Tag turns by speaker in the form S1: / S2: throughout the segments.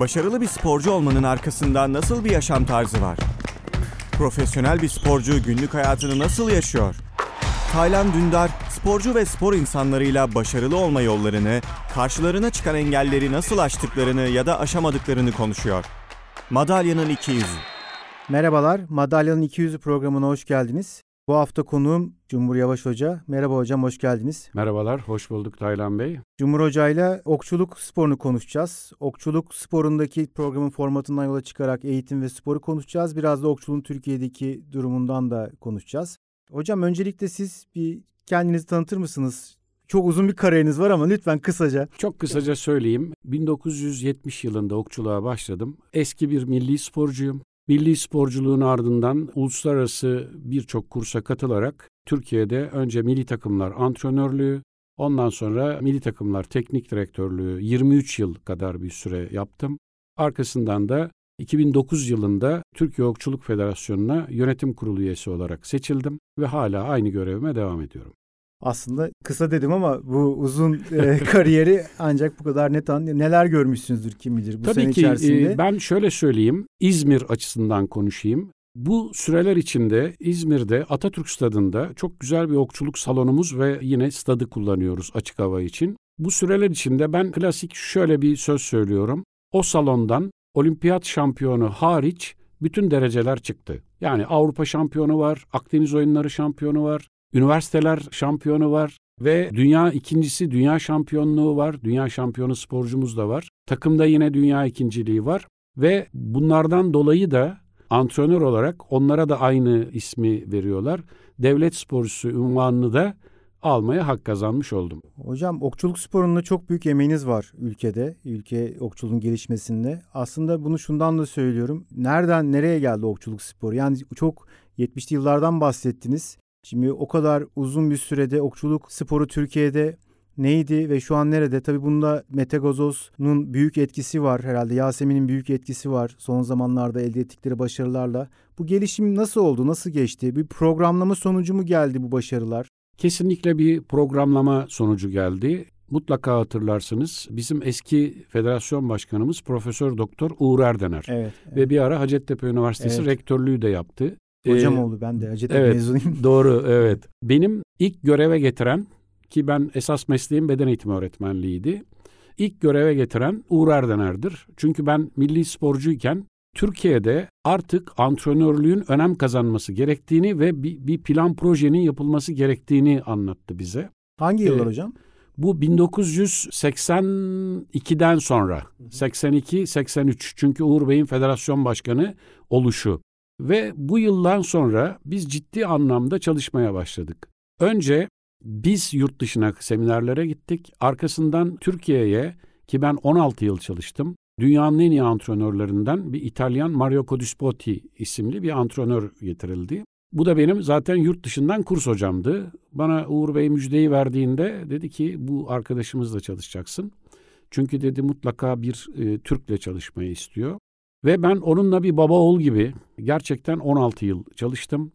S1: Başarılı bir sporcu olmanın arkasında nasıl bir yaşam tarzı var? Profesyonel bir sporcu günlük hayatını nasıl yaşıyor? Taylan Dündar, sporcu ve spor insanlarıyla başarılı olma yollarını, karşılarına çıkan engelleri nasıl aştıklarını ya da aşamadıklarını konuşuyor. Madalyanın 200.
S2: Merhabalar, Madalyanın 200'ü programına hoş geldiniz. Bu hafta konuğum Cumhur Yavaş Hoca. Merhaba hocam, hoş geldiniz.
S3: Merhabalar, hoş bulduk Taylan Bey.
S2: Cumhur Hoca ile okçuluk sporunu konuşacağız. Okçuluk sporundaki programın formatından yola çıkarak eğitim ve sporu konuşacağız. Biraz da okçuluğun Türkiye'deki durumundan da konuşacağız. Hocam öncelikle siz bir kendinizi tanıtır mısınız? Çok uzun bir kariyeriniz var ama lütfen kısaca.
S3: Çok kısaca söyleyeyim. 1970 yılında okçuluğa başladım. Eski bir milli sporcuyum. Milli sporculuğun ardından uluslararası birçok kursa katılarak Türkiye'de önce milli takımlar antrenörlüğü, ondan sonra milli takımlar teknik direktörlüğü 23 yıl kadar bir süre yaptım. Arkasından da 2009 yılında Türkiye Okçuluk Federasyonu'na yönetim kurulu üyesi olarak seçildim ve hala aynı görevime devam ediyorum.
S2: Aslında kısa dedim ama bu uzun e, kariyeri ancak bu kadar net an neler görmüşsünüzdür kim bilir bu
S3: Tabii
S2: sene
S3: ki
S2: içerisinde.
S3: e, ben şöyle söyleyeyim İzmir açısından konuşayım. Bu süreler içinde İzmir'de Atatürk Stadı'nda çok güzel bir okçuluk salonumuz ve yine stadı kullanıyoruz açık hava için. Bu süreler içinde ben klasik şöyle bir söz söylüyorum. O salondan olimpiyat şampiyonu hariç bütün dereceler çıktı. Yani Avrupa şampiyonu var, Akdeniz oyunları şampiyonu var, üniversiteler şampiyonu var ve dünya ikincisi dünya şampiyonluğu var. Dünya şampiyonu sporcumuz da var. Takımda yine dünya ikinciliği var ve bunlardan dolayı da antrenör olarak onlara da aynı ismi veriyorlar. Devlet sporcusu unvanını da almaya hak kazanmış oldum.
S2: Hocam okçuluk sporunda çok büyük emeğiniz var ülkede, ülke okçuluğun gelişmesinde. Aslında bunu şundan da söylüyorum. Nereden nereye geldi okçuluk sporu? Yani çok 70'li yıllardan bahsettiniz. Şimdi o kadar uzun bir sürede okçuluk sporu Türkiye'de neydi ve şu an nerede? Tabii bunda Mete Gazoz'un büyük etkisi var herhalde. Yasemin'in büyük etkisi var son zamanlarda elde ettikleri başarılarla. Bu gelişim nasıl oldu? Nasıl geçti? Bir programlama sonucu mu geldi bu başarılar?
S3: Kesinlikle bir programlama sonucu geldi. Mutlaka hatırlarsınız bizim eski federasyon başkanımız Profesör Doktor Uğur Erdener.
S2: Evet. evet.
S3: Ve bir ara Hacettepe Üniversitesi
S2: Evet.
S3: rektörlüğü de yaptı.
S2: Hocam
S3: Ee,
S2: oldu ben de Hacettepe
S3: evet.
S2: mezunuyum.
S3: Doğru, evet. Benim ilk göreve getiren ki ben esas mesleğim beden eğitimi öğretmenliğiydi. İlk göreve getiren Uğur Erdener'dir. Çünkü ben milli sporcuyken Türkiye'de artık antrenörlüğün önem kazanması gerektiğini ve bir, bir plan projenin yapılması gerektiğini anlattı bize.
S2: Hangi yıllar
S3: Evet.
S2: hocam?
S3: Bu 1982'den sonra 82-83 çünkü Uğur Bey'in federasyon başkanı oluşu ve bu yıldan sonra biz ciddi anlamda çalışmaya başladık. Önce biz yurt dışına seminerlere gittik. Arkasından Türkiye'ye ki ben 16 yıl çalıştım. Dünyanın en iyi antrenörlerinden bir İtalyan Mario Codispotti isimli bir antrenör getirildi. Bu da benim zaten yurt dışından kurs hocamdı. Bana Uğur Bey müjdeyi verdiğinde dedi ki bu arkadaşımızla çalışacaksın. Çünkü dedi mutlaka bir e, Türk'le çalışmayı istiyor. Ve ben onunla bir baba oğul gibi gerçekten 16 yıl çalıştım.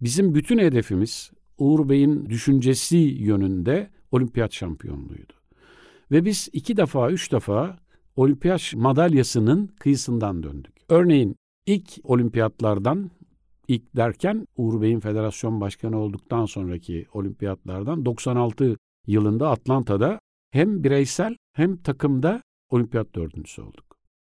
S3: Bizim bütün hedefimiz Uğur Bey'in düşüncesi yönünde olimpiyat şampiyonluğuydu. Ve biz iki defa, üç defa olimpiyat madalyasının kıyısından döndük. Örneğin ilk olimpiyatlardan, ilk derken Uğur Bey'in federasyon başkanı olduktan sonraki olimpiyatlardan 96 yılında Atlanta'da hem bireysel hem takımda olimpiyat dördüncüsü olduk.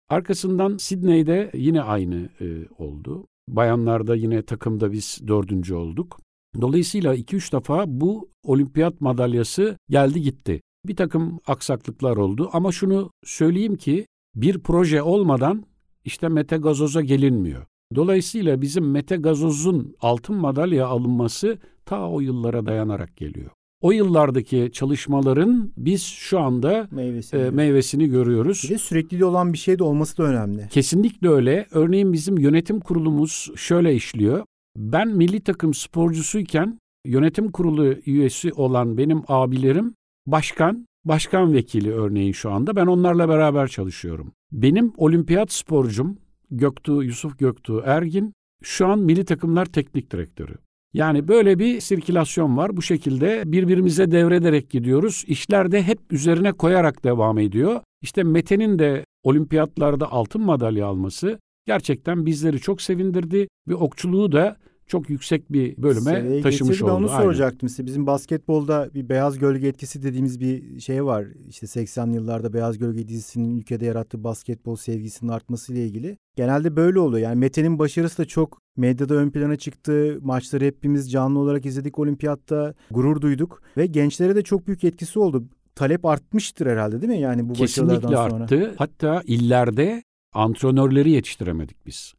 S3: Arkasından Sydney'de yine aynı e, oldu. Bayanlarda yine takımda biz dördüncü olduk. Dolayısıyla 2-3 defa bu olimpiyat madalyası geldi gitti. Bir takım aksaklıklar oldu ama şunu söyleyeyim ki bir proje olmadan işte Mete Gazoz'a gelinmiyor. Dolayısıyla bizim Mete Gazoz'un altın madalya alınması ta o yıllara dayanarak geliyor. O yıllardaki çalışmaların biz şu anda
S2: Meyvesi.
S3: e, meyvesini görüyoruz.
S2: Bir de sürekliliği olan bir şey de olması da önemli.
S3: Kesinlikle öyle. Örneğin bizim yönetim kurulumuz şöyle işliyor. Ben milli takım sporcusuyken yönetim kurulu üyesi olan benim abilerim başkan, başkan vekili örneğin şu anda. Ben onlarla beraber çalışıyorum. Benim olimpiyat sporcum Göktuğ, Yusuf Göktuğ Ergin şu an milli takımlar teknik direktörü. Yani böyle bir sirkülasyon var. Bu şekilde birbirimize devrederek gidiyoruz. İşler de hep üzerine koyarak devam ediyor. İşte Mete'nin de olimpiyatlarda altın madalya alması gerçekten bizleri çok sevindirdi ve okçuluğu da çok yüksek bir bölüme
S2: Seviyeye
S3: taşımış oldu.
S2: Ben onu
S3: Aynen.
S2: soracaktım size. Bizim basketbolda bir beyaz gölge etkisi dediğimiz bir şey var. İşte 80'li yıllarda Beyaz Gölge dizisinin ülkede yarattığı basketbol sevgisinin artmasıyla ilgili. Genelde böyle oluyor. Yani Mete'nin başarısı da çok medyada ön plana çıktı. Maçları hepimiz canlı olarak izledik olimpiyatta. Gurur duyduk. Ve gençlere de çok büyük etkisi oldu. Talep artmıştır herhalde değil mi? Yani bu
S3: Kesinlikle
S2: başarılardan sonra.
S3: arttı. Hatta illerde antrenörleri yetiştiremedik biz.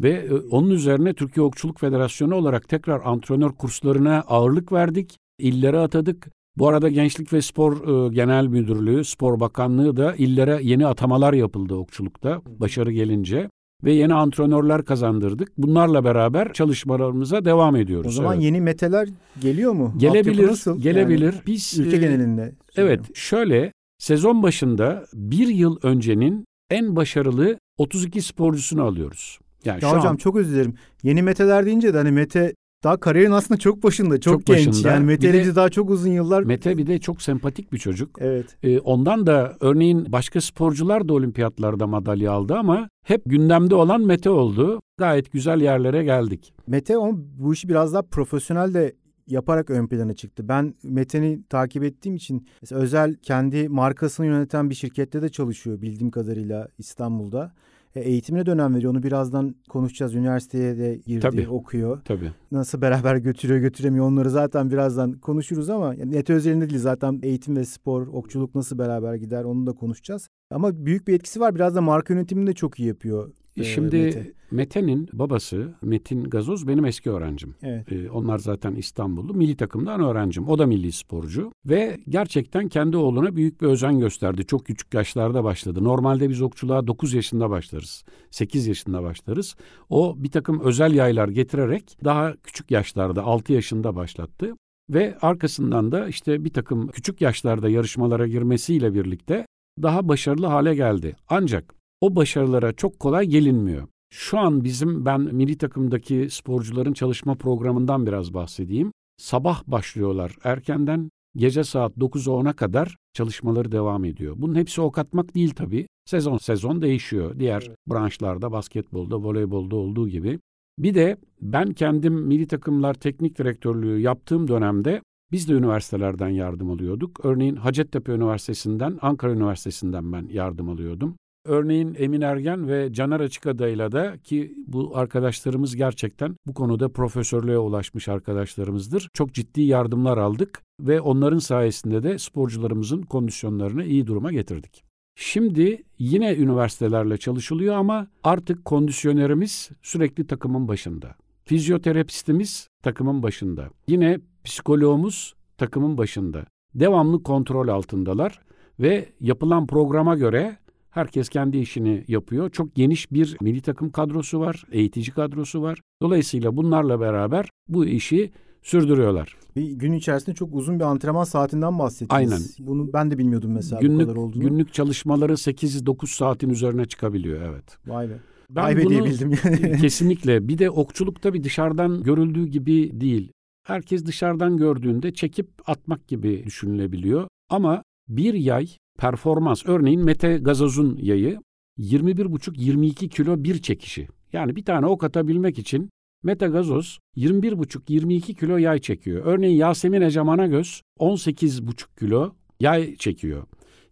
S3: Ve e, onun üzerine Türkiye Okçuluk Federasyonu olarak tekrar antrenör kurslarına ağırlık verdik. İllere atadık. Bu arada Gençlik ve Spor e, Genel Müdürlüğü, Spor Bakanlığı da illere yeni atamalar yapıldı okçulukta başarı gelince ve yeni antrenörler kazandırdık. Bunlarla beraber çalışmalarımıza devam ediyoruz.
S2: O zaman
S3: Evet.
S2: yeni meteler geliyor mu?
S3: Gelebilir,
S2: nasıl?
S3: gelebilir.
S2: Yani
S3: Biz
S2: ülke
S3: e,
S2: genelinde.
S3: Evet, şöyle sezon başında bir yıl öncenin en başarılı 32 sporcusunu alıyoruz. Yani
S2: Ya
S3: şu
S2: hocam
S3: an
S2: çok özür dilerim. Yeni Mete'ler deyince de hani Mete daha kariyerin aslında çok başında, çok,
S3: Çok
S2: genç.
S3: başında.
S2: Yani Mete biz daha çok uzun yıllar.
S3: Mete bir de çok sempatik bir çocuk.
S2: Evet.
S3: Ee, ondan da örneğin başka sporcular da olimpiyatlarda madalya aldı ama hep gündemde olan Mete oldu. Gayet güzel yerlere geldik.
S2: Mete on, bu işi biraz daha profesyonel de yaparak ön plana çıktı. Ben Mete'ni takip ettiğim için özel kendi markasını yöneten bir şirkette de çalışıyor bildiğim kadarıyla İstanbul'da. E, eğitimine dönem veriyor. Onu birazdan konuşacağız. Üniversiteye de girdi,
S3: Tabii.
S2: okuyor.
S3: Tabii.
S2: Nasıl beraber götürüyor, götüremiyor onları zaten birazdan konuşuruz ama yani Mete özelinde değil zaten eğitim ve spor, okçuluk nasıl beraber gider onu da konuşacağız. Ama büyük bir etkisi var. Biraz da marka yönetimini de çok iyi yapıyor. E,
S3: Şimdi
S2: Mete.
S3: Mete'nin babası Metin Gazoz benim eski öğrencim.
S2: Evet.
S3: Ee, onlar zaten İstanbullu. Milli takımdan öğrencim. O da milli sporcu. Ve gerçekten kendi oğluna büyük bir özen gösterdi. Çok küçük yaşlarda başladı. Normalde biz okçuluğa 9 yaşında başlarız. 8 yaşında başlarız. O bir takım özel yaylar getirerek daha küçük yaşlarda 6 yaşında başlattı. Ve arkasından da işte bir takım küçük yaşlarda yarışmalara girmesiyle birlikte daha başarılı hale geldi. Ancak o başarılara çok kolay gelinmiyor. Şu an bizim ben milli takımdaki sporcuların çalışma programından biraz bahsedeyim. Sabah başlıyorlar erkenden gece saat 9'a 10'a kadar çalışmaları devam ediyor. Bunun hepsi ok atmak değil tabii. Sezon sezon değişiyor. Diğer branşlarda basketbolda, voleybolda olduğu gibi. Bir de ben kendim milli takımlar teknik direktörlüğü yaptığım dönemde biz de üniversitelerden yardım alıyorduk. Örneğin Hacettepe Üniversitesi'nden, Ankara Üniversitesi'nden ben yardım alıyordum. Örneğin Emin Ergen ve Caner Açıkada'yla da ki bu arkadaşlarımız gerçekten bu konuda profesörlüğe ulaşmış arkadaşlarımızdır. Çok ciddi yardımlar aldık ve onların sayesinde de sporcularımızın kondisyonlarını iyi duruma getirdik. Şimdi yine üniversitelerle çalışılıyor ama artık kondisyonerimiz sürekli takımın başında. Fizyoterapistimiz takımın başında. Yine psikoloğumuz takımın başında. Devamlı kontrol altındalar ve yapılan programa göre herkes kendi işini yapıyor. Çok geniş bir milli takım kadrosu var, eğitici kadrosu var. Dolayısıyla bunlarla beraber bu işi sürdürüyorlar.
S2: Bir gün içerisinde çok uzun bir antrenman saatinden bahsettiniz.
S3: Aynen.
S2: Bunu ben de bilmiyordum mesela bu
S3: günlük
S2: kadar olduğunu.
S3: günlük çalışmaları 8-9 saatin üzerine çıkabiliyor evet.
S2: Vay be.
S3: Ben
S2: Vay be
S3: bunu-
S2: diyebildim yani.
S3: Kesinlikle. Bir de okçuluk tabii dışarıdan görüldüğü gibi değil. Herkes dışarıdan gördüğünde çekip atmak gibi düşünülebiliyor. Ama bir yay performans. Örneğin Mete Gazoz'un yayı 21,5-22 kilo bir çekişi. Yani bir tane ok atabilmek için Mete Gazoz 21,5-22 kilo yay çekiyor. Örneğin Yasemin Eceman Göz 18,5 kilo yay çekiyor.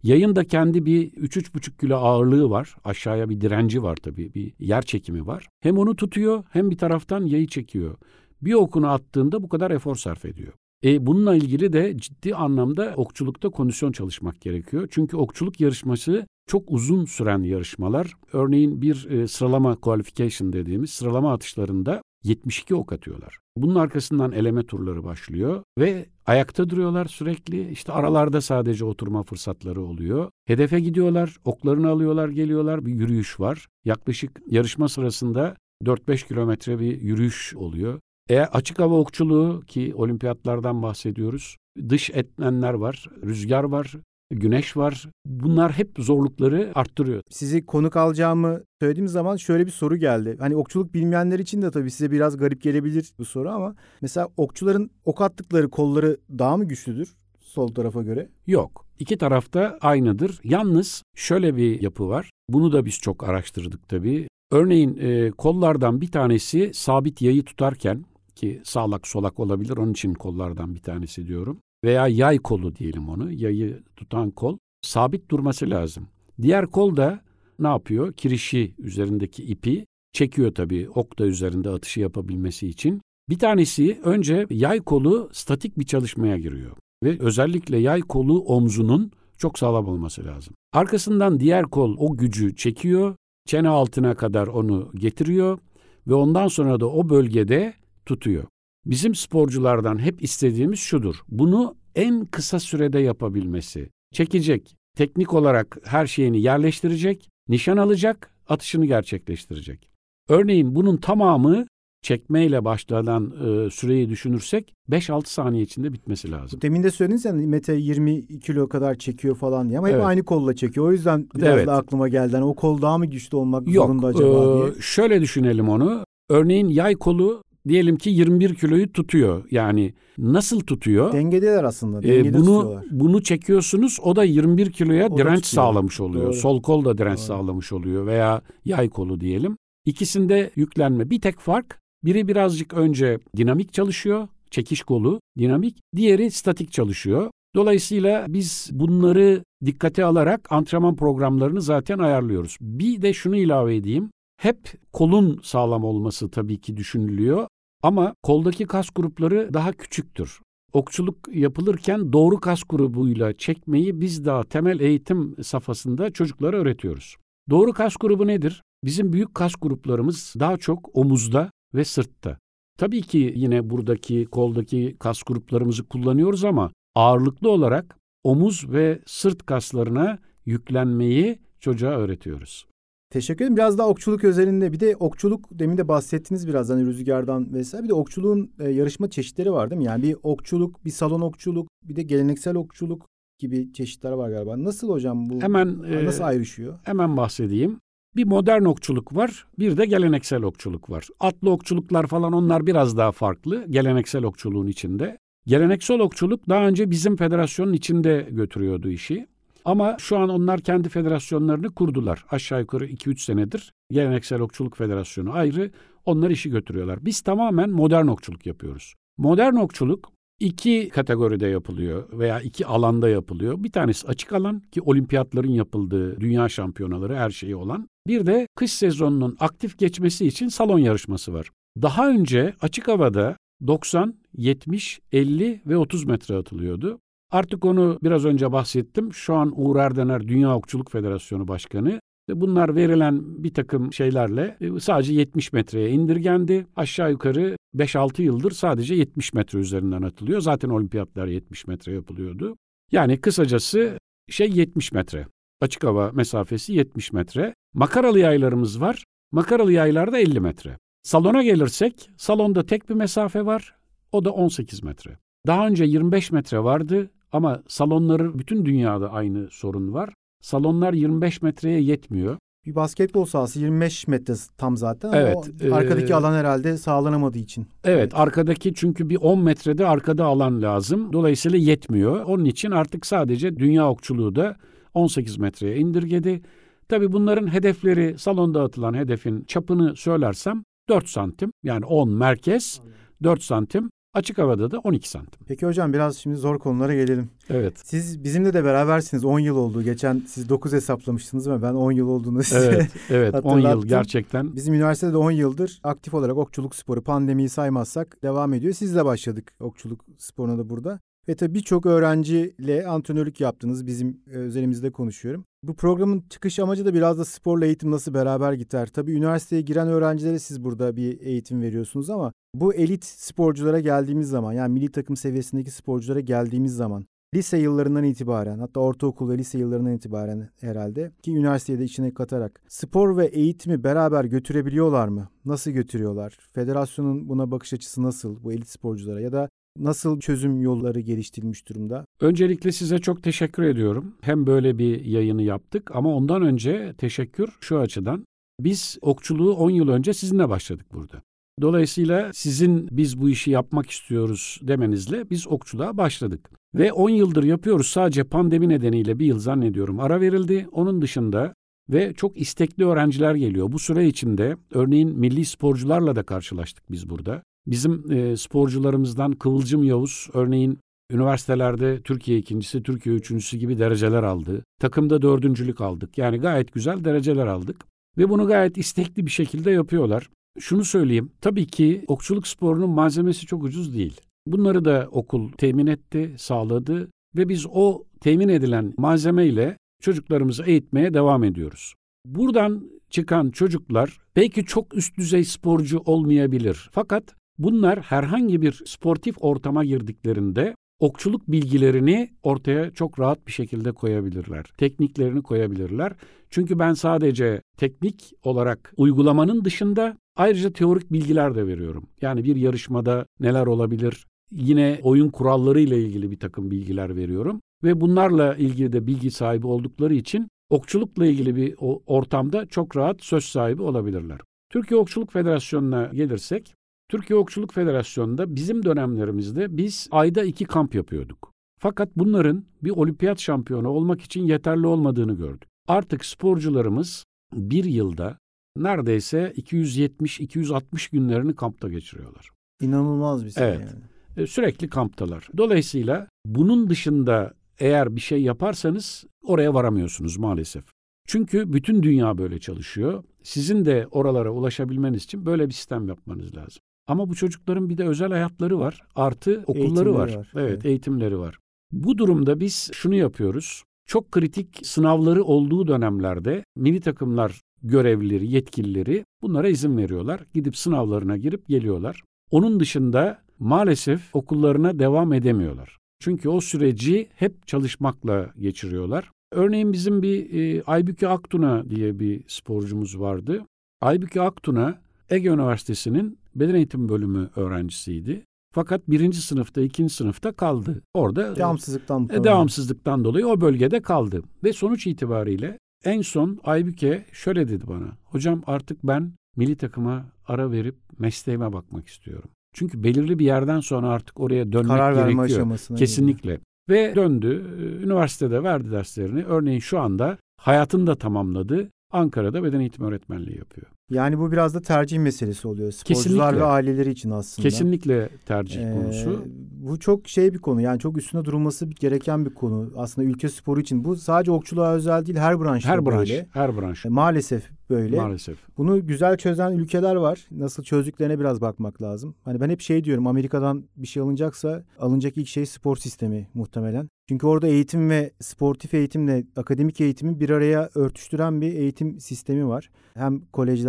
S3: Yayın da kendi bir 3-3,5 kilo ağırlığı var. Aşağıya bir direnci var tabii. Bir yer çekimi var. Hem onu tutuyor hem bir taraftan yayı çekiyor. Bir okunu attığında bu kadar efor sarf ediyor. E bununla ilgili de ciddi anlamda okçulukta kondisyon çalışmak gerekiyor. Çünkü okçuluk yarışması çok uzun süren yarışmalar. Örneğin bir e, sıralama qualification dediğimiz sıralama atışlarında 72 ok atıyorlar. Bunun arkasından eleme turları başlıyor ve ayakta duruyorlar sürekli. İşte aralarda sadece oturma fırsatları oluyor. Hedefe gidiyorlar, oklarını alıyorlar, geliyorlar. Bir yürüyüş var. Yaklaşık yarışma sırasında 4-5 kilometre bir yürüyüş oluyor. E açık hava okçuluğu ki olimpiyatlardan bahsediyoruz. Dış etmenler var, rüzgar var, güneş var. Bunlar hep zorlukları arttırıyor.
S2: Sizi konuk alacağımı söylediğim zaman şöyle bir soru geldi. Hani okçuluk bilmeyenler için de tabii size biraz garip gelebilir bu soru ama mesela okçuların ok attıkları kolları daha mı güçlüdür? sol tarafa göre?
S3: Yok. İki tarafta aynıdır. Yalnız şöyle bir yapı var. Bunu da biz çok araştırdık tabii. Örneğin e, kollardan bir tanesi sabit yayı tutarken ki sağlak solak olabilir onun için kollardan bir tanesi diyorum. Veya yay kolu diyelim onu. Yayı tutan kol sabit durması lazım. Diğer kol da ne yapıyor? Kirişi üzerindeki ipi çekiyor tabii ok da üzerinde atışı yapabilmesi için. Bir tanesi önce yay kolu statik bir çalışmaya giriyor ve özellikle yay kolu omzunun çok sağlam olması lazım. Arkasından diğer kol o gücü çekiyor, çene altına kadar onu getiriyor ve ondan sonra da o bölgede tutuyor. Bizim sporculardan hep istediğimiz şudur. Bunu en kısa sürede yapabilmesi. Çekecek, teknik olarak her şeyini yerleştirecek, nişan alacak, atışını gerçekleştirecek. Örneğin bunun tamamı çekmeyle başlanan e, süreyi düşünürsek 5-6 saniye içinde bitmesi lazım.
S2: Demin de söylediniz ya Mete 20 kilo kadar çekiyor falan diye ama hep
S3: Evet.
S2: aynı kolla çekiyor. O yüzden biraz
S3: Evet.
S2: da aklıma geldi. Hani o kol daha mı güçlü olmak
S3: Yok,
S2: zorunda acaba
S3: e,
S2: diye.
S3: şöyle düşünelim onu. Örneğin yay kolu diyelim ki 21 kiloyu tutuyor. Yani nasıl tutuyor?
S2: Dengedeler aslında.
S3: E,
S2: Dengede
S3: bunu
S2: tutuyorlar.
S3: bunu çekiyorsunuz. O da 21 kiloya
S2: O
S3: direnç
S2: tutuyor.
S3: sağlamış oluyor.
S2: Doğru.
S3: Sol kol da direnç
S2: Doğru.
S3: sağlamış oluyor veya yay kolu diyelim. İkisinde yüklenme. Bir tek fark biri birazcık önce dinamik çalışıyor. Çekiş kolu dinamik. Diğeri statik çalışıyor. Dolayısıyla biz bunları dikkate alarak antrenman programlarını zaten ayarlıyoruz. Bir de şunu ilave edeyim. Hep kolun sağlam olması tabii ki düşünülüyor ama koldaki kas grupları daha küçüktür. Okçuluk yapılırken doğru kas grubuyla çekmeyi biz daha temel eğitim safhasında çocuklara öğretiyoruz. Doğru kas grubu nedir? Bizim büyük kas gruplarımız daha çok omuzda ve sırtta. Tabii ki yine buradaki koldaki kas gruplarımızı kullanıyoruz ama ağırlıklı olarak omuz ve sırt kaslarına yüklenmeyi çocuğa öğretiyoruz.
S2: Teşekkür ederim. Biraz daha okçuluk özelinde bir de okçuluk demin de bahsettiniz biraz hani rüzgardan vesaire. Bir de okçuluğun e, yarışma çeşitleri var değil mi? Yani bir okçuluk, bir salon okçuluk, bir de geleneksel okçuluk gibi çeşitler var galiba. Nasıl hocam bu?
S3: Hemen
S2: nasıl
S3: e,
S2: ayrışıyor?
S3: Hemen bahsedeyim. Bir modern okçuluk var, bir de geleneksel okçuluk var. Atlı okçuluklar falan onlar biraz daha farklı geleneksel okçuluğun içinde. Geleneksel okçuluk daha önce bizim federasyonun içinde götürüyordu işi. Ama şu an onlar kendi federasyonlarını kurdular. Aşağı yukarı 2-3 senedir Geleneksel Okçuluk Federasyonu ayrı. Onlar işi götürüyorlar. Biz tamamen modern okçuluk yapıyoruz. Modern okçuluk iki kategoride yapılıyor veya iki alanda yapılıyor. Bir tanesi açık alan ki olimpiyatların yapıldığı dünya şampiyonaları her şeyi olan. Bir de kış sezonunun aktif geçmesi için salon yarışması var. Daha önce açık havada 90, 70, 50 ve 30 metre atılıyordu. Artık onu biraz önce bahsettim. Şu an Uğur Erdener Dünya Okçuluk Federasyonu Başkanı. Bunlar verilen bir takım şeylerle e, sadece 70 metreye indirgendi. Aşağı yukarı 5-6 yıldır sadece 70 metre üzerinden atılıyor. Zaten olimpiyatlar 70 metre yapılıyordu. Yani kısacası şey 70 metre. Açık hava mesafesi 70 metre. Makaralı yaylarımız var. Makaralı yaylarda 50 metre. Salona gelirsek salonda tek bir mesafe var. O da 18 metre. Daha önce 25 metre vardı ama salonları bütün dünyada aynı sorun var. Salonlar 25 metreye yetmiyor.
S2: Bir basketbol sahası 25 metre tam zaten
S3: Evet,
S2: o arkadaki
S3: e,
S2: alan herhalde sağlanamadığı için.
S3: Evet, arkadaki çünkü bir 10 metrede arkada alan lazım. Dolayısıyla yetmiyor. Onun için artık sadece dünya okçuluğu da 18 metreye indirgedi. Tabii bunların hedefleri salonda atılan hedefin çapını söylersem 4 santim yani 10 merkez 4 santim açık havada da 12 santim.
S2: Peki hocam biraz şimdi zor konulara gelelim.
S3: Evet.
S2: Siz bizimle de berabersiniz. 10 yıl oldu. Geçen siz 9 hesaplamıştınız ama ben 10 yıl olduğunu size
S3: Evet, evet 10 yıl gerçekten.
S2: Bizim üniversitede de 10 yıldır aktif olarak okçuluk sporu pandemiyi saymazsak devam ediyor. Sizle başladık okçuluk sporuna da burada. Ve tabii birçok öğrenciyle antrenörlük yaptınız. Bizim e, özelimizde konuşuyorum. Bu programın çıkış amacı da biraz da sporla eğitim nasıl beraber gider. Tabii üniversiteye giren öğrencilere siz burada bir eğitim veriyorsunuz ama bu elit sporculara geldiğimiz zaman yani milli takım seviyesindeki sporculara geldiğimiz zaman lise yıllarından itibaren hatta ortaokul ve lise yıllarından itibaren herhalde ki üniversitede içine katarak spor ve eğitimi beraber götürebiliyorlar mı? Nasıl götürüyorlar? Federasyonun buna bakış açısı nasıl bu elit sporculara ya da nasıl çözüm yolları geliştirilmiş durumda?
S3: Öncelikle size çok teşekkür ediyorum. Hem böyle bir yayını yaptık ama ondan önce teşekkür şu açıdan. Biz okçuluğu 10 yıl önce sizinle başladık burada. Dolayısıyla sizin biz bu işi yapmak istiyoruz demenizle biz okçuluğa başladık. Ve 10 yıldır yapıyoruz. Sadece pandemi nedeniyle bir yıl zannediyorum ara verildi. Onun dışında ve çok istekli öğrenciler geliyor. Bu süre içinde örneğin milli sporcularla da karşılaştık biz burada. Bizim e, sporcularımızdan Kıvılcım Yavuz örneğin üniversitelerde Türkiye ikincisi, Türkiye üçüncüsü gibi dereceler aldı. Takımda dördüncülük aldık. Yani gayet güzel dereceler aldık. Ve bunu gayet istekli bir şekilde yapıyorlar. Şunu söyleyeyim, tabii ki okçuluk sporunun malzemesi çok ucuz değil. Bunları da okul temin etti, sağladı ve biz o temin edilen malzemeyle çocuklarımızı eğitmeye devam ediyoruz. Buradan çıkan çocuklar belki çok üst düzey sporcu olmayabilir. Fakat bunlar herhangi bir sportif ortama girdiklerinde okçuluk bilgilerini ortaya çok rahat bir şekilde koyabilirler. Tekniklerini koyabilirler. Çünkü ben sadece teknik olarak uygulamanın dışında ayrıca teorik bilgiler de veriyorum. Yani bir yarışmada neler olabilir? Yine oyun kuralları ile ilgili bir takım bilgiler veriyorum ve bunlarla ilgili de bilgi sahibi oldukları için okçulukla ilgili bir ortamda çok rahat söz sahibi olabilirler. Türkiye Okçuluk Federasyonu'na gelirsek, Türkiye Okçuluk Federasyonu'nda bizim dönemlerimizde biz ayda iki kamp yapıyorduk. Fakat bunların bir olimpiyat şampiyonu olmak için yeterli olmadığını gördük. Artık sporcularımız bir yılda neredeyse 270-260 günlerini kampta geçiriyorlar.
S2: İnanılmaz bir şey
S3: evet.
S2: yani.
S3: E, sürekli kamptalar. Dolayısıyla bunun dışında eğer bir şey yaparsanız oraya varamıyorsunuz maalesef. Çünkü bütün dünya böyle çalışıyor. Sizin de oralara ulaşabilmeniz için böyle bir sistem yapmanız lazım. Ama bu çocukların bir de özel hayatları var. Artı okulları
S2: Eğitimleri
S3: var.
S2: var,
S3: Evet,
S2: evet.
S3: eğitimleri var. Bu durumda biz şunu yapıyoruz. Çok kritik sınavları olduğu dönemlerde milli takımlar görevlileri, yetkilileri bunlara izin veriyorlar. Gidip sınavlarına girip geliyorlar. Onun dışında maalesef okullarına devam edemiyorlar. Çünkü o süreci hep çalışmakla geçiriyorlar. Örneğin bizim bir e, Aybüke Aktuna diye bir sporcumuz vardı. Aybüke Aktuna Ege Üniversitesi'nin beden eğitim bölümü öğrencisiydi. Fakat birinci sınıfta, ikinci sınıfta kaldı. Orada
S2: Devamsızlıktan
S3: e, devamsızlıktan dolayı o bölgede kaldı. Ve sonuç itibariyle en son Aybüke şöyle dedi bana. Hocam artık ben milli takıma ara verip mesleğime bakmak istiyorum. Çünkü belirli bir yerden sonra artık oraya dönmek
S2: Karar verme
S3: gerekiyor.
S2: aşamasına.
S3: Kesinlikle. Ve döndü. e, Üniversitede verdi derslerini. Örneğin şu anda hayatını da tamamladı. Ankara'da beden eğitimi öğretmenliği yapıyor.
S2: Yani bu biraz da tercih meselesi oluyor. Sporcular
S3: Kesinlikle.
S2: ve aileleri için aslında.
S3: Kesinlikle tercih
S2: Ee,
S3: konusu.
S2: Bu çok şey bir konu. Yani çok üstüne durulması gereken bir konu. Aslında ülke sporu için. Bu sadece okçuluğa özel değil. Her branşta
S3: Her branş,
S2: böyle.
S3: her branş.
S2: E, Maalesef böyle.
S3: Maalesef.
S2: Bunu güzel çözen ülkeler var. Nasıl çözdüklerine biraz bakmak lazım. Hani ben hep şey diyorum Amerika'dan bir şey alınacaksa alınacak ilk şey spor sistemi muhtemelen. Çünkü orada eğitim ve sportif eğitimle akademik eğitimi bir araya örtüştüren bir eğitim sistemi var. Hem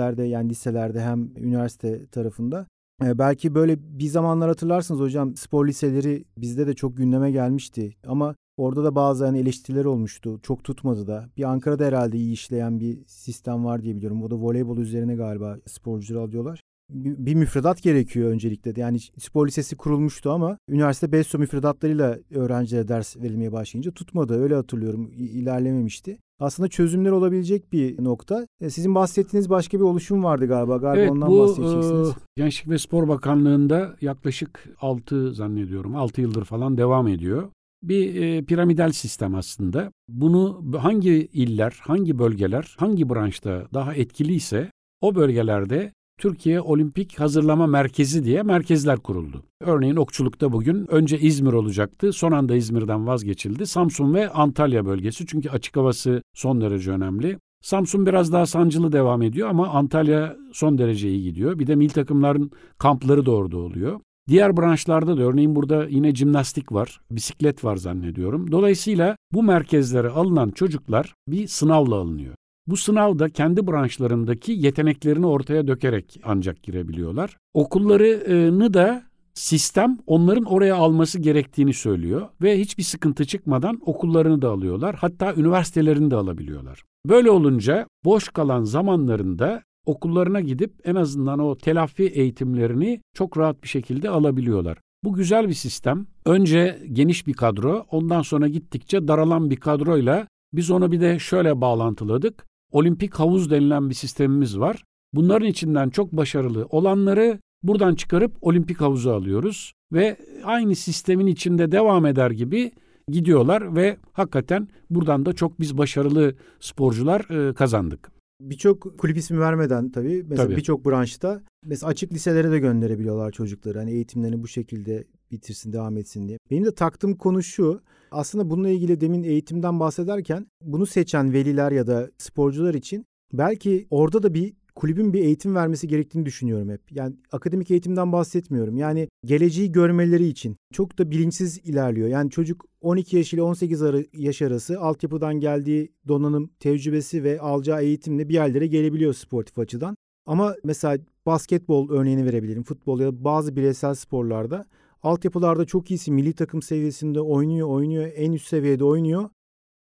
S2: kolejlerde yani liselerde hem üniversite tarafında. Belki böyle bir zamanlar hatırlarsınız hocam spor liseleri bizde de çok gündeme gelmişti. Ama orada da bazı hani eleştiriler olmuştu. Çok tutmadı da. Bir Ankara'da herhalde iyi işleyen bir sistem var diye biliyorum. O da voleybol üzerine galiba sporcuları alıyorlar. Bir, müfredat gerekiyor öncelikle. de. Yani spor lisesi kurulmuştu ama üniversite BESO müfredatlarıyla öğrencilere ders verilmeye başlayınca tutmadı. Öyle hatırlıyorum. İlerlememişti. Aslında çözümler olabilecek bir nokta. E, Sizin bahsettiğiniz başka bir oluşum vardı galiba. Galiba
S3: evet
S2: ondan
S3: bu
S2: bahsedeceksiniz.
S3: e, Gençlik ve Spor Bakanlığı'nda yaklaşık 6 zannediyorum 6 yıldır falan devam ediyor. Bir e, piramidal sistem aslında. Bunu hangi iller, hangi bölgeler, hangi branşta daha etkiliyse o bölgelerde Türkiye Olimpik Hazırlama Merkezi diye merkezler kuruldu. Örneğin okçulukta bugün önce İzmir olacaktı. Son anda İzmir'den vazgeçildi. Samsun ve Antalya bölgesi çünkü açık havası son derece önemli. Samsun biraz daha sancılı devam ediyor ama Antalya son derece iyi gidiyor. Bir de mil takımların kampları da orada oluyor. Diğer branşlarda da örneğin burada yine jimnastik var, bisiklet var zannediyorum. Dolayısıyla bu merkezlere alınan çocuklar bir sınavla alınıyor. Bu sınavda kendi branşlarındaki yeteneklerini ortaya dökerek ancak girebiliyorlar. Okullarını da sistem onların oraya alması gerektiğini söylüyor ve hiçbir sıkıntı çıkmadan okullarını da alıyorlar. Hatta üniversitelerini de alabiliyorlar. Böyle olunca boş kalan zamanlarında okullarına gidip en azından o telafi eğitimlerini çok rahat bir şekilde alabiliyorlar. Bu güzel bir sistem. Önce geniş bir kadro, ondan sonra gittikçe daralan bir kadroyla biz onu bir de şöyle bağlantıladık. Olimpik havuz denilen bir sistemimiz var. Bunların içinden çok başarılı olanları Buradan çıkarıp olimpik havuza alıyoruz ve aynı sistemin içinde devam eder gibi gidiyorlar ve hakikaten buradan da çok biz başarılı sporcular e, kazandık.
S2: Birçok kulüp ismi vermeden tabii mesela birçok branşta mesela açık liselere de gönderebiliyorlar çocukları. Hani eğitimlerini bu şekilde bitirsin, devam etsin diye. Benim de taktığım konu şu. Aslında bununla ilgili demin eğitimden bahsederken bunu seçen veliler ya da sporcular için belki orada da bir kulübün bir eğitim vermesi gerektiğini düşünüyorum hep. Yani akademik eğitimden bahsetmiyorum. Yani geleceği görmeleri için çok da bilinçsiz ilerliyor. Yani çocuk 12 yaş ile 18 yaş arası altyapıdan geldiği donanım, tecrübesi ve alacağı eğitimle bir yerlere gelebiliyor sportif açıdan. Ama mesela basketbol örneğini verebilirim. Futbol ya da bazı bireysel sporlarda altyapılarda çok iyisi milli takım seviyesinde oynuyor, oynuyor, en üst seviyede oynuyor.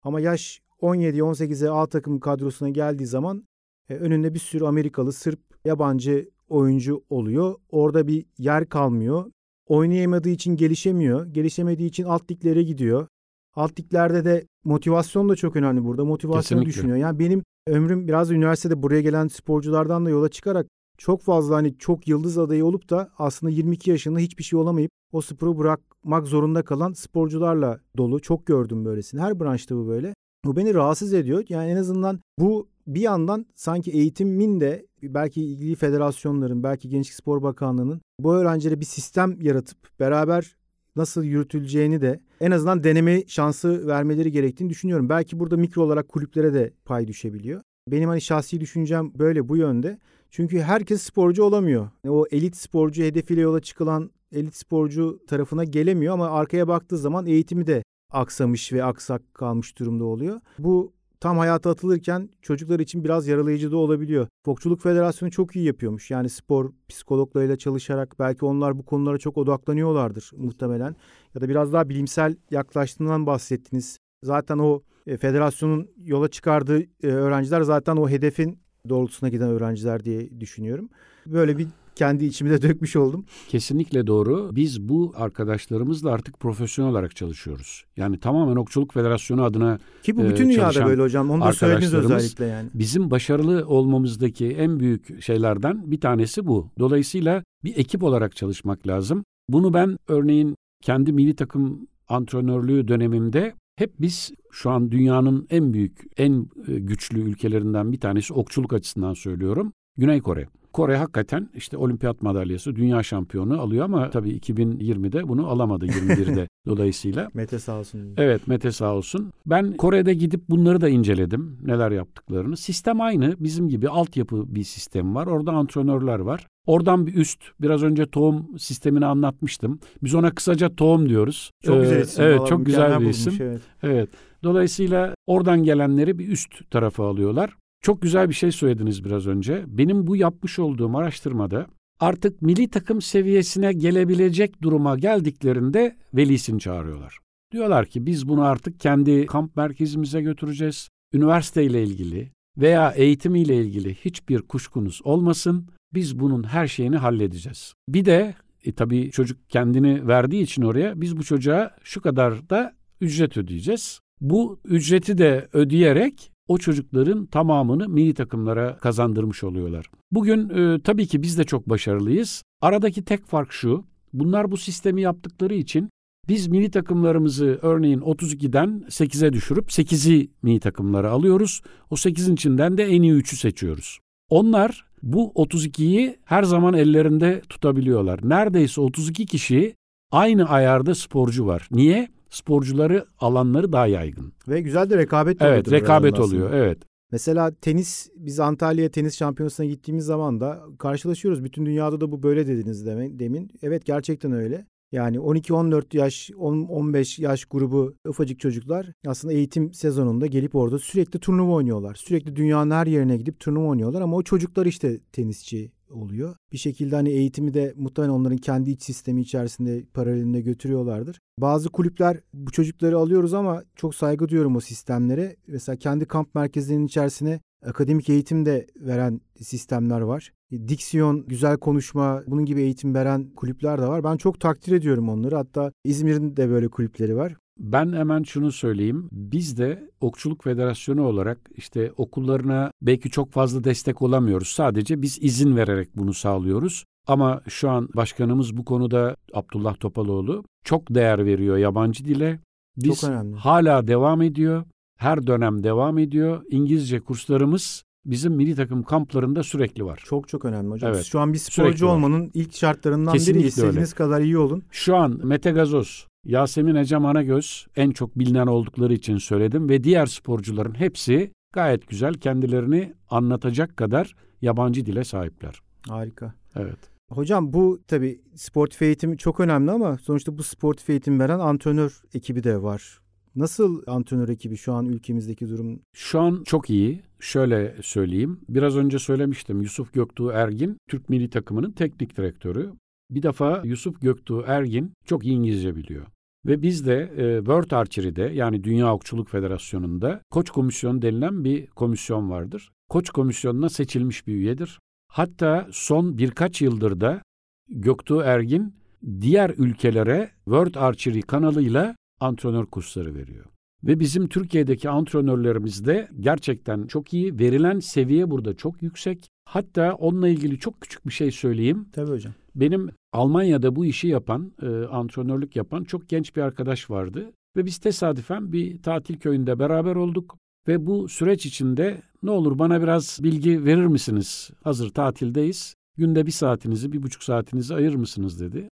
S2: Ama yaş 17-18'e A takım kadrosuna geldiği zaman e, önünde bir sürü Amerikalı, Sırp, yabancı oyuncu oluyor. Orada bir yer kalmıyor. Oynayamadığı için gelişemiyor. Gelişemediği için alt liglere gidiyor. Alt liglerde de motivasyon da çok önemli burada. Motivasyon düşünüyor. Yani benim ömrüm biraz üniversitede buraya gelen sporculardan da yola çıkarak çok fazla hani çok yıldız adayı olup da aslında 22 yaşında hiçbir şey olamayıp o sporu bırakmak zorunda kalan sporcularla dolu. Çok gördüm böylesini. Her branşta bu böyle. Bu beni rahatsız ediyor. Yani en azından bu bir yandan sanki eğitimin de belki ilgili federasyonların, belki Gençlik Spor Bakanlığı'nın bu öğrencilere bir sistem yaratıp beraber nasıl yürütüleceğini de en azından deneme şansı vermeleri gerektiğini düşünüyorum. Belki burada mikro olarak kulüplere de pay düşebiliyor. Benim hani şahsi düşüncem böyle bu yönde. Çünkü herkes sporcu olamıyor. O elit sporcu hedefiyle yola çıkılan elit sporcu tarafına gelemiyor ama arkaya baktığı zaman eğitimi de aksamış ve aksak kalmış durumda oluyor. Bu tam hayata atılırken çocuklar için biraz yaralayıcı da olabiliyor. Fokçuluk Federasyonu çok iyi yapıyormuş. Yani spor psikologlarıyla çalışarak belki onlar bu konulara çok odaklanıyorlardır muhtemelen. Ya da biraz daha bilimsel yaklaştığından bahsettiniz. Zaten o e, federasyonun yola çıkardığı e, öğrenciler zaten o hedefin doğrultusuna giden öğrenciler diye düşünüyorum. Böyle bir kendi içimi de dökmüş oldum.
S3: Kesinlikle doğru. Biz bu arkadaşlarımızla artık profesyonel olarak çalışıyoruz. Yani tamamen Okçuluk Federasyonu adına
S2: Ki bu bütün e, dünyada böyle hocam. Onu da söylediniz özellikle yani.
S3: Bizim başarılı olmamızdaki en büyük şeylerden bir tanesi bu. Dolayısıyla bir ekip olarak çalışmak lazım. Bunu ben örneğin kendi milli takım antrenörlüğü dönemimde hep biz şu an dünyanın en büyük, en e, güçlü ülkelerinden bir tanesi okçuluk açısından söylüyorum. Güney Kore. Kore hakikaten işte olimpiyat madalyası, dünya şampiyonu alıyor ama tabii 2020'de bunu alamadı 21'de dolayısıyla.
S2: Mete sağ olsun.
S3: Evet Mete sağ olsun. Ben Kore'de gidip bunları da inceledim neler yaptıklarını. Sistem aynı bizim gibi altyapı bir sistem var. Orada antrenörler var. Oradan bir üst, biraz önce tohum sistemini anlatmıştım. Biz ona kısaca tohum diyoruz.
S2: Çok ee, güzel isim.
S3: Evet, çok güzel bir isim. evet. evet. Dolayısıyla oradan gelenleri bir üst tarafa alıyorlar. Çok güzel bir şey söylediniz biraz önce. Benim bu yapmış olduğum araştırmada artık milli takım seviyesine gelebilecek duruma geldiklerinde velisini çağırıyorlar. Diyorlar ki biz bunu artık kendi kamp merkezimize götüreceğiz. Üniversiteyle ilgili veya eğitimiyle ilgili hiçbir kuşkunuz olmasın. Biz bunun her şeyini halledeceğiz. Bir de e, tabii çocuk kendini verdiği için oraya biz bu çocuğa şu kadar da ücret ödeyeceğiz. Bu ücreti de ödeyerek o çocukların tamamını milli takımlara kazandırmış oluyorlar. Bugün e, tabii ki biz de çok başarılıyız. Aradaki tek fark şu. Bunlar bu sistemi yaptıkları için biz milli takımlarımızı örneğin 32'den 8'e düşürüp 8'i milli takımlara alıyoruz. O 8'in içinden de en iyi 3'ü seçiyoruz. Onlar bu 32'yi her zaman ellerinde tutabiliyorlar. Neredeyse 32 kişi aynı ayarda sporcu var. Niye? Sporcuları alanları daha yaygın.
S2: Ve güzel de rekabet
S3: oluyor. Evet rekabet oluyor evet.
S2: Mesela tenis biz Antalya tenis şampiyonasına gittiğimiz zaman da karşılaşıyoruz. Bütün dünyada da bu böyle dediniz demin. Evet gerçekten öyle. Yani 12-14 yaş, 10-15 yaş grubu ufacık çocuklar aslında eğitim sezonunda gelip orada sürekli turnuva oynuyorlar. Sürekli dünyanın her yerine gidip turnuva oynuyorlar ama o çocuklar işte tenisçi oluyor. Bir şekilde hani eğitimi de muhtemelen onların kendi iç sistemi içerisinde paralelinde götürüyorlardır. Bazı kulüpler bu çocukları alıyoruz ama çok saygı duyuyorum o sistemlere. Mesela kendi kamp merkezlerinin içerisine akademik eğitim de veren sistemler var. Diksiyon, güzel konuşma, bunun gibi eğitim veren kulüpler de var. Ben çok takdir ediyorum onları. Hatta İzmir'in de böyle kulüpleri var.
S3: Ben hemen şunu söyleyeyim. Biz de Okçuluk Federasyonu olarak işte okullarına belki çok fazla destek olamıyoruz. Sadece biz izin vererek bunu sağlıyoruz. Ama şu an başkanımız bu konuda Abdullah Topaloğlu çok değer veriyor yabancı dile. Biz
S2: Çok önemli.
S3: hala devam ediyor. Her dönem devam ediyor. İngilizce kurslarımız bizim milli takım kamplarında sürekli var.
S2: Çok çok önemli hocam.
S3: Evet.
S2: Şu an bir
S3: Sürekli
S2: sporcu
S3: var.
S2: olmanın ilk şartlarından
S3: Kesinlikle
S2: biri. İstediğiniz
S3: öyle.
S2: kadar iyi olun.
S3: Şu an Mete Gazoz, Yasemin Ecem Anagöz en çok bilinen oldukları için söyledim ve diğer sporcuların hepsi gayet güzel kendilerini anlatacak kadar yabancı dile sahipler.
S2: Harika.
S3: Evet.
S2: Hocam bu tabii sportif eğitim çok önemli ama sonuçta bu sportif eğitim veren antrenör ekibi de var. Nasıl antrenör ekibi şu an ülkemizdeki durum?
S3: Şu an çok iyi. Şöyle söyleyeyim. Biraz önce söylemiştim. Yusuf Göktuğ Ergin Türk milli takımının teknik direktörü. Bir defa Yusuf Göktuğ Ergin çok iyi İngilizce biliyor. Ve biz de e, World Archery'de yani Dünya Okçuluk Federasyonu'nda Koç Komisyonu denilen bir komisyon vardır. Koç Komisyonu'na seçilmiş bir üyedir. Hatta son birkaç yıldır da Göktuğ Ergin diğer ülkelere World Archery kanalıyla antrenör kursları veriyor. Ve bizim Türkiye'deki antrenörlerimiz de gerçekten çok iyi. Verilen seviye burada çok yüksek. Hatta onunla ilgili çok küçük bir şey söyleyeyim.
S2: Tabii hocam.
S3: Benim Almanya'da bu işi yapan, e, antrenörlük yapan çok genç bir arkadaş vardı. Ve biz tesadüfen bir tatil köyünde beraber olduk. Ve bu süreç içinde ne olur bana biraz bilgi verir misiniz? Hazır tatildeyiz. Günde bir saatinizi, bir buçuk saatinizi ayırır mısınız dedi.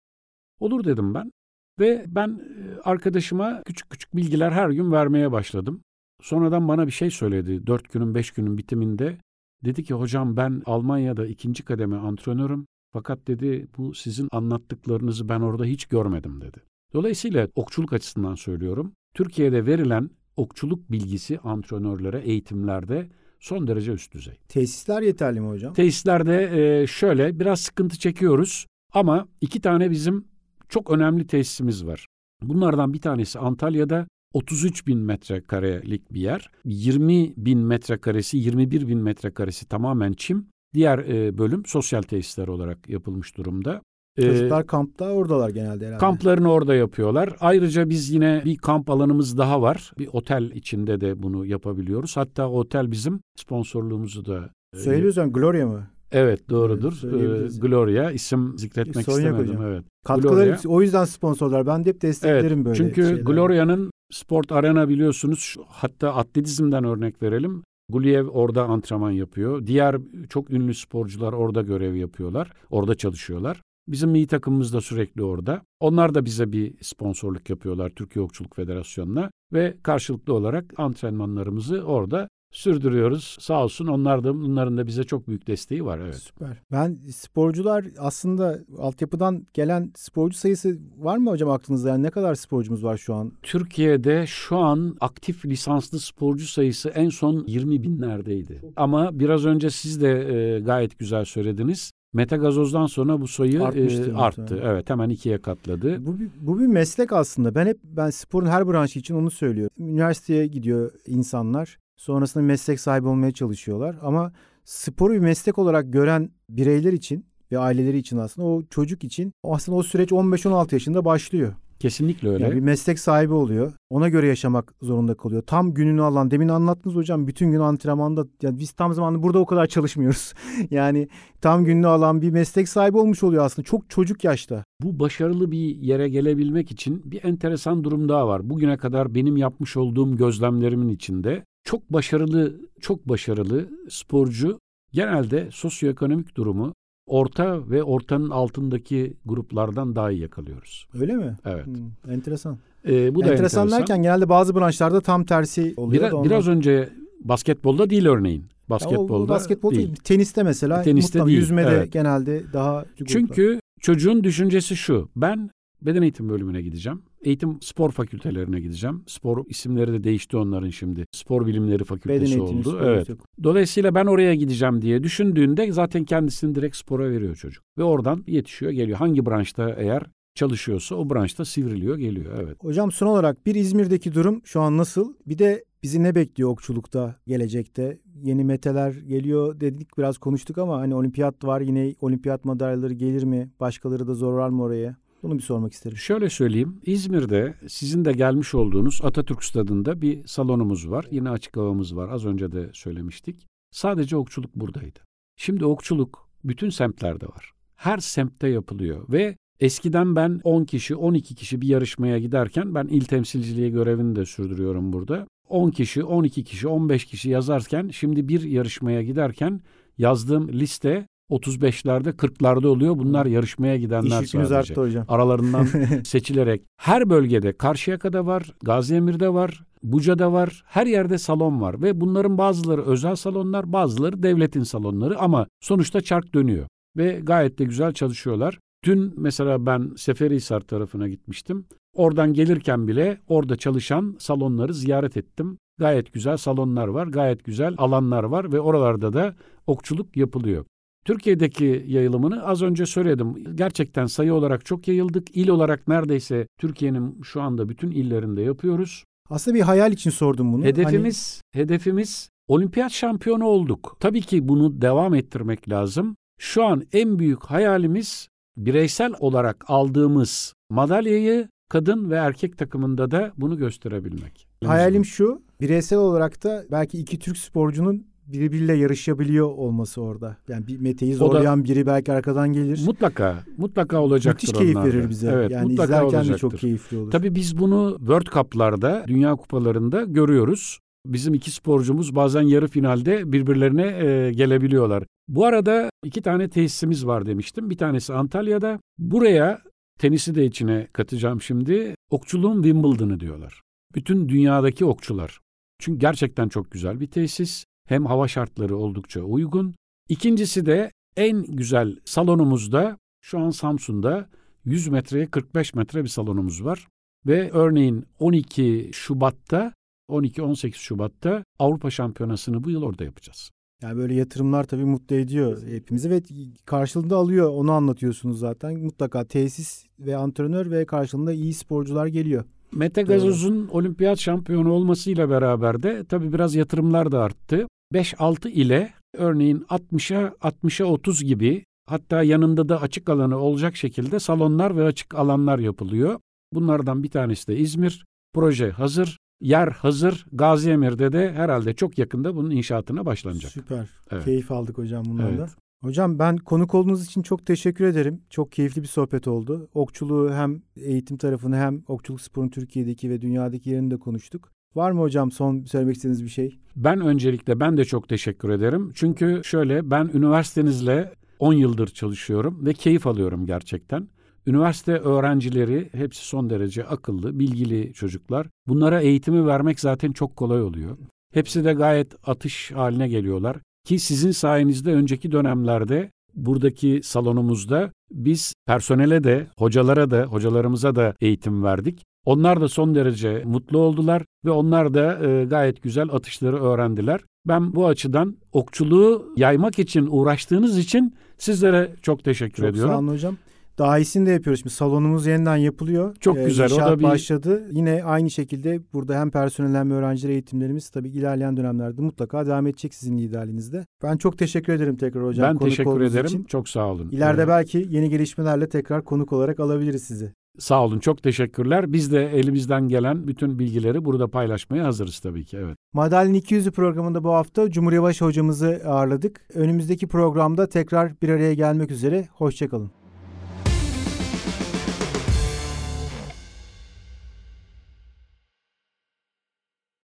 S3: Olur dedim ben. Ve ben e, arkadaşıma küçük küçük bilgiler her gün vermeye başladım. Sonradan bana bir şey söyledi. Dört günün, beş günün bitiminde. Dedi ki hocam ben Almanya'da ikinci kademe antrenörüm. Fakat dedi bu sizin anlattıklarınızı ben orada hiç görmedim dedi. Dolayısıyla okçuluk açısından söylüyorum. Türkiye'de verilen okçuluk bilgisi antrenörlere eğitimlerde son derece üst düzey.
S2: Tesisler yeterli mi hocam?
S3: Tesislerde e, şöyle biraz sıkıntı çekiyoruz ama iki tane bizim çok önemli tesisimiz var. Bunlardan bir tanesi Antalya'da 33 bin metrekarelik bir yer. 20 bin metrekaresi, 21 bin metrekaresi tamamen çim. Diğer e, bölüm sosyal tesisler olarak yapılmış durumda. E,
S2: Çocuklar kampta oradalar genelde herhalde.
S3: Kamplarını orada yapıyorlar. Ayrıca biz yine bir kamp alanımız daha var. Bir otel içinde de bunu yapabiliyoruz. Hatta otel bizim sponsorluğumuzu da e,
S2: Söyleyebiliyoruz hocam Gloria mı?
S3: Evet doğrudur.
S2: Evet.
S3: Ee, Gloria isim zikretmek
S2: Sorun yok
S3: istemedim.
S2: hocam.
S3: Evet.
S2: Katkıları
S3: Gloria.
S2: o yüzden sponsorlar. Ben de hep desteklerim
S3: Evet.
S2: böyle
S3: Çünkü
S2: şeyler.
S3: Gloria'nın sport arena biliyorsunuz hatta atletizmden örnek verelim. Guliev orada antrenman yapıyor. Diğer çok ünlü sporcular orada görev yapıyorlar. Orada çalışıyorlar. Bizim milli takımımız da sürekli orada. Onlar da bize bir sponsorluk yapıyorlar Türkiye Okçuluk Federasyonu'na ve karşılıklı olarak antrenmanlarımızı orada sürdürüyoruz. Sağ olsun onlar da bunların da bize çok büyük desteği var evet.
S2: Süper. Ben sporcular aslında altyapıdan gelen sporcu sayısı var mı hocam aklınızda? Yani ne kadar sporcumuz var şu an?
S3: Türkiye'de şu an aktif lisanslı sporcu sayısı en son 20 binlerdeydi. Ama biraz önce siz de e, gayet güzel söylediniz. Metagazoz'dan sonra bu sayı e, arttı.
S2: muhtemelen.
S3: Evet hemen ikiye katladı.
S2: Bu bu bir meslek aslında. Ben hep ben sporun her branşı için onu söylüyorum. Üniversiteye gidiyor insanlar. Sonrasında meslek sahibi olmaya çalışıyorlar. Ama sporu bir meslek olarak gören bireyler için ve aileleri için aslında o çocuk için aslında o süreç 15-16 yaşında başlıyor.
S3: Kesinlikle öyle.
S2: Yani bir meslek sahibi oluyor. Ona göre yaşamak zorunda kalıyor. Tam gününü alan, demin anlattınız hocam bütün gün antrenmanda. Yani biz tam zamanında burada o kadar çalışmıyoruz. yani tam gününü alan bir meslek sahibi olmuş oluyor aslında. Çok çocuk yaşta.
S3: Bu başarılı bir yere gelebilmek için bir enteresan durum daha var. Bugüne kadar benim yapmış olduğum gözlemlerimin içinde çok başarılı, çok başarılı sporcu genelde sosyoekonomik durumu orta ve ortanın altındaki gruplardan daha iyi yakalıyoruz.
S2: Öyle mi?
S3: Evet.
S2: Hmm, enteresan.
S3: Ee, bu da
S2: enteresan,
S3: enteresan.
S2: derken genelde bazı branşlarda tam tersi oluyor.
S3: Biraz, biraz önce basketbolda değil örneğin.
S2: Ya o-
S3: Basketbolda
S2: basketbol
S3: değil.
S2: teniste mesela
S3: Teniste
S2: mutlaka
S3: değil,
S2: yüzmede
S3: evet.
S2: genelde daha
S3: Çünkü çocuğun düşüncesi şu. Ben beden eğitim bölümüne gideceğim. Eğitim spor fakültelerine gideceğim. Spor isimleri de değişti onların şimdi. Spor bilimleri
S2: beden
S3: fakültesi
S2: eğitimi
S3: oldu. Evet.
S2: yok.
S3: Dolayısıyla ben oraya gideceğim diye düşündüğünde zaten kendisini direkt spora veriyor çocuk. Ve oradan yetişiyor, geliyor. Hangi branşta eğer çalışıyorsa o branşta sivriliyor, geliyor. Evet.
S2: Hocam son olarak bir İzmir'deki durum şu an nasıl? Bir de bizi ne bekliyor okçulukta gelecekte? Yeni meteler geliyor dedik biraz konuştuk ama hani olimpiyat var yine olimpiyat madalyaları gelir mi? Başkaları da zorlar mı oraya? Bunu bir sormak isterim.
S3: Şöyle söyleyeyim. İzmir'de sizin de gelmiş olduğunuz Atatürk Stadı'nda bir salonumuz var. Yine açık havamız var. Az önce de söylemiştik. Sadece okçuluk buradaydı. Şimdi okçuluk bütün semtlerde var. Her semtte yapılıyor ve eskiden ben 10 kişi, 12 kişi bir yarışmaya giderken ben il temsilciliği görevini de sürdürüyorum burada. 10 kişi, 12 kişi, 15 kişi yazarken şimdi bir yarışmaya giderken yazdığım liste 35'lerde 40'larda oluyor. Bunlar yarışmaya gidenler
S2: İş
S3: sadece.
S2: arttı hocam.
S3: Aralarından seçilerek her bölgede Karşıyaka'da var, Gaziemir'de var, Buca'da var. Her yerde salon var ve bunların bazıları özel salonlar, bazıları devletin salonları ama sonuçta çark dönüyor ve gayet de güzel çalışıyorlar. Dün mesela ben Seferihisar tarafına gitmiştim. Oradan gelirken bile orada çalışan salonları ziyaret ettim. Gayet güzel salonlar var, gayet güzel alanlar var ve oralarda da okçuluk yapılıyor. Türkiye'deki yayılımını az önce söyledim. Gerçekten sayı olarak çok yayıldık. İl olarak neredeyse Türkiye'nin şu anda bütün illerinde yapıyoruz.
S2: Aslında bir hayal için sordum bunu.
S3: Hedefimiz, hedefimiz olimpiyat şampiyonu olduk. Tabii ki bunu devam ettirmek lazım. Şu an en büyük hayalimiz bireysel olarak aldığımız madalyayı kadın ve erkek takımında da bunu gösterebilmek.
S2: Hani hayalim şu. Bireysel olarak da belki iki Türk sporcunun birbiriyle yarışabiliyor olması orada. Yani bir Mete'yi zorlayan biri belki arkadan gelir.
S3: Mutlaka, mutlaka olacaktır
S2: Müthiş keyif
S3: da.
S2: verir bize.
S3: Evet,
S2: yani
S3: mutlaka
S2: izlerken
S3: olacaktır.
S2: de çok keyifli olur.
S3: Tabii biz bunu World Cup'larda, Dünya Kupalarında görüyoruz. Bizim iki sporcumuz bazen yarı finalde birbirlerine e, gelebiliyorlar. Bu arada iki tane tesisimiz var demiştim. Bir tanesi Antalya'da. Buraya tenisi de içine katacağım şimdi. Okçuluğun Wimbledon'ı diyorlar. Bütün dünyadaki okçular. Çünkü gerçekten çok güzel bir tesis. Hem hava şartları oldukça uygun. İkincisi de en güzel salonumuzda şu an Samsun'da 100 metreye 45 metre bir salonumuz var. Ve örneğin 12 Şubat'ta 12-18 Şubat'ta Avrupa Şampiyonası'nı bu yıl orada yapacağız.
S2: Yani böyle yatırımlar tabii mutlu ediyor hepimizi ve karşılığında alıyor. Onu anlatıyorsunuz zaten. Mutlaka tesis ve antrenör ve karşılığında iyi sporcular geliyor.
S3: Mete Gazoz'un olimpiyat şampiyonu olmasıyla beraber de tabii biraz yatırımlar da arttı. 5-6 ile örneğin 60'a 60'a 30 gibi hatta yanında da açık alanı olacak şekilde salonlar ve açık alanlar yapılıyor. Bunlardan bir tanesi de İzmir. Proje hazır. Yer hazır. Gaziemir'de de herhalde çok yakında bunun inşaatına başlanacak.
S2: Süper.
S3: Evet.
S2: Keyif aldık hocam bundan
S3: Evet.
S2: Hocam ben konuk olduğunuz için çok teşekkür ederim. Çok keyifli bir sohbet oldu. Okçuluğu hem eğitim tarafını hem okçuluk sporun Türkiye'deki ve dünyadaki yerini de konuştuk. Var mı hocam son söylemek istediğiniz bir şey?
S3: Ben öncelikle ben de çok teşekkür ederim. Çünkü şöyle ben üniversitenizle 10 yıldır çalışıyorum ve keyif alıyorum gerçekten. Üniversite öğrencileri hepsi son derece akıllı, bilgili çocuklar. Bunlara eğitimi vermek zaten çok kolay oluyor. Hepsi de gayet atış haline geliyorlar. Ki sizin sayenizde önceki dönemlerde buradaki salonumuzda biz personele de, hocalara da, hocalarımıza da eğitim verdik. Onlar da son derece mutlu oldular ve onlar da e, gayet güzel atışları öğrendiler. Ben bu açıdan okçuluğu yaymak için uğraştığınız için sizlere çok teşekkür
S2: Çok
S3: ediyorum.
S2: sağ olun hocam. Daha iyisini de yapıyoruz. Şimdi salonumuz yeniden yapılıyor.
S3: Çok
S2: Ee,
S3: güzel, o da bir-
S2: başladı. Yine aynı şekilde burada hem personel hem öğrenciler eğitimlerimiz tabii ilerleyen dönemlerde mutlaka devam edecek sizin liderliğinizde. Ben çok teşekkür ederim tekrar hocam.
S3: ben
S2: konuk
S3: teşekkür ederim.
S2: için.
S3: Çok sağ olun.
S2: İleride
S3: Ee,
S2: belki yeni gelişmelerle tekrar konuk olarak alabiliriz sizi.
S3: Sağ olun. Çok teşekkürler. Biz de elimizden gelen bütün bilgileri burada paylaşmaya hazırız tabii ki. Evet.
S2: Madalin 200'ü programında bu hafta Cumhur Yavaş hocamızı ağırladık. Önümüzdeki programda tekrar bir araya gelmek üzere. Hoşçakalın.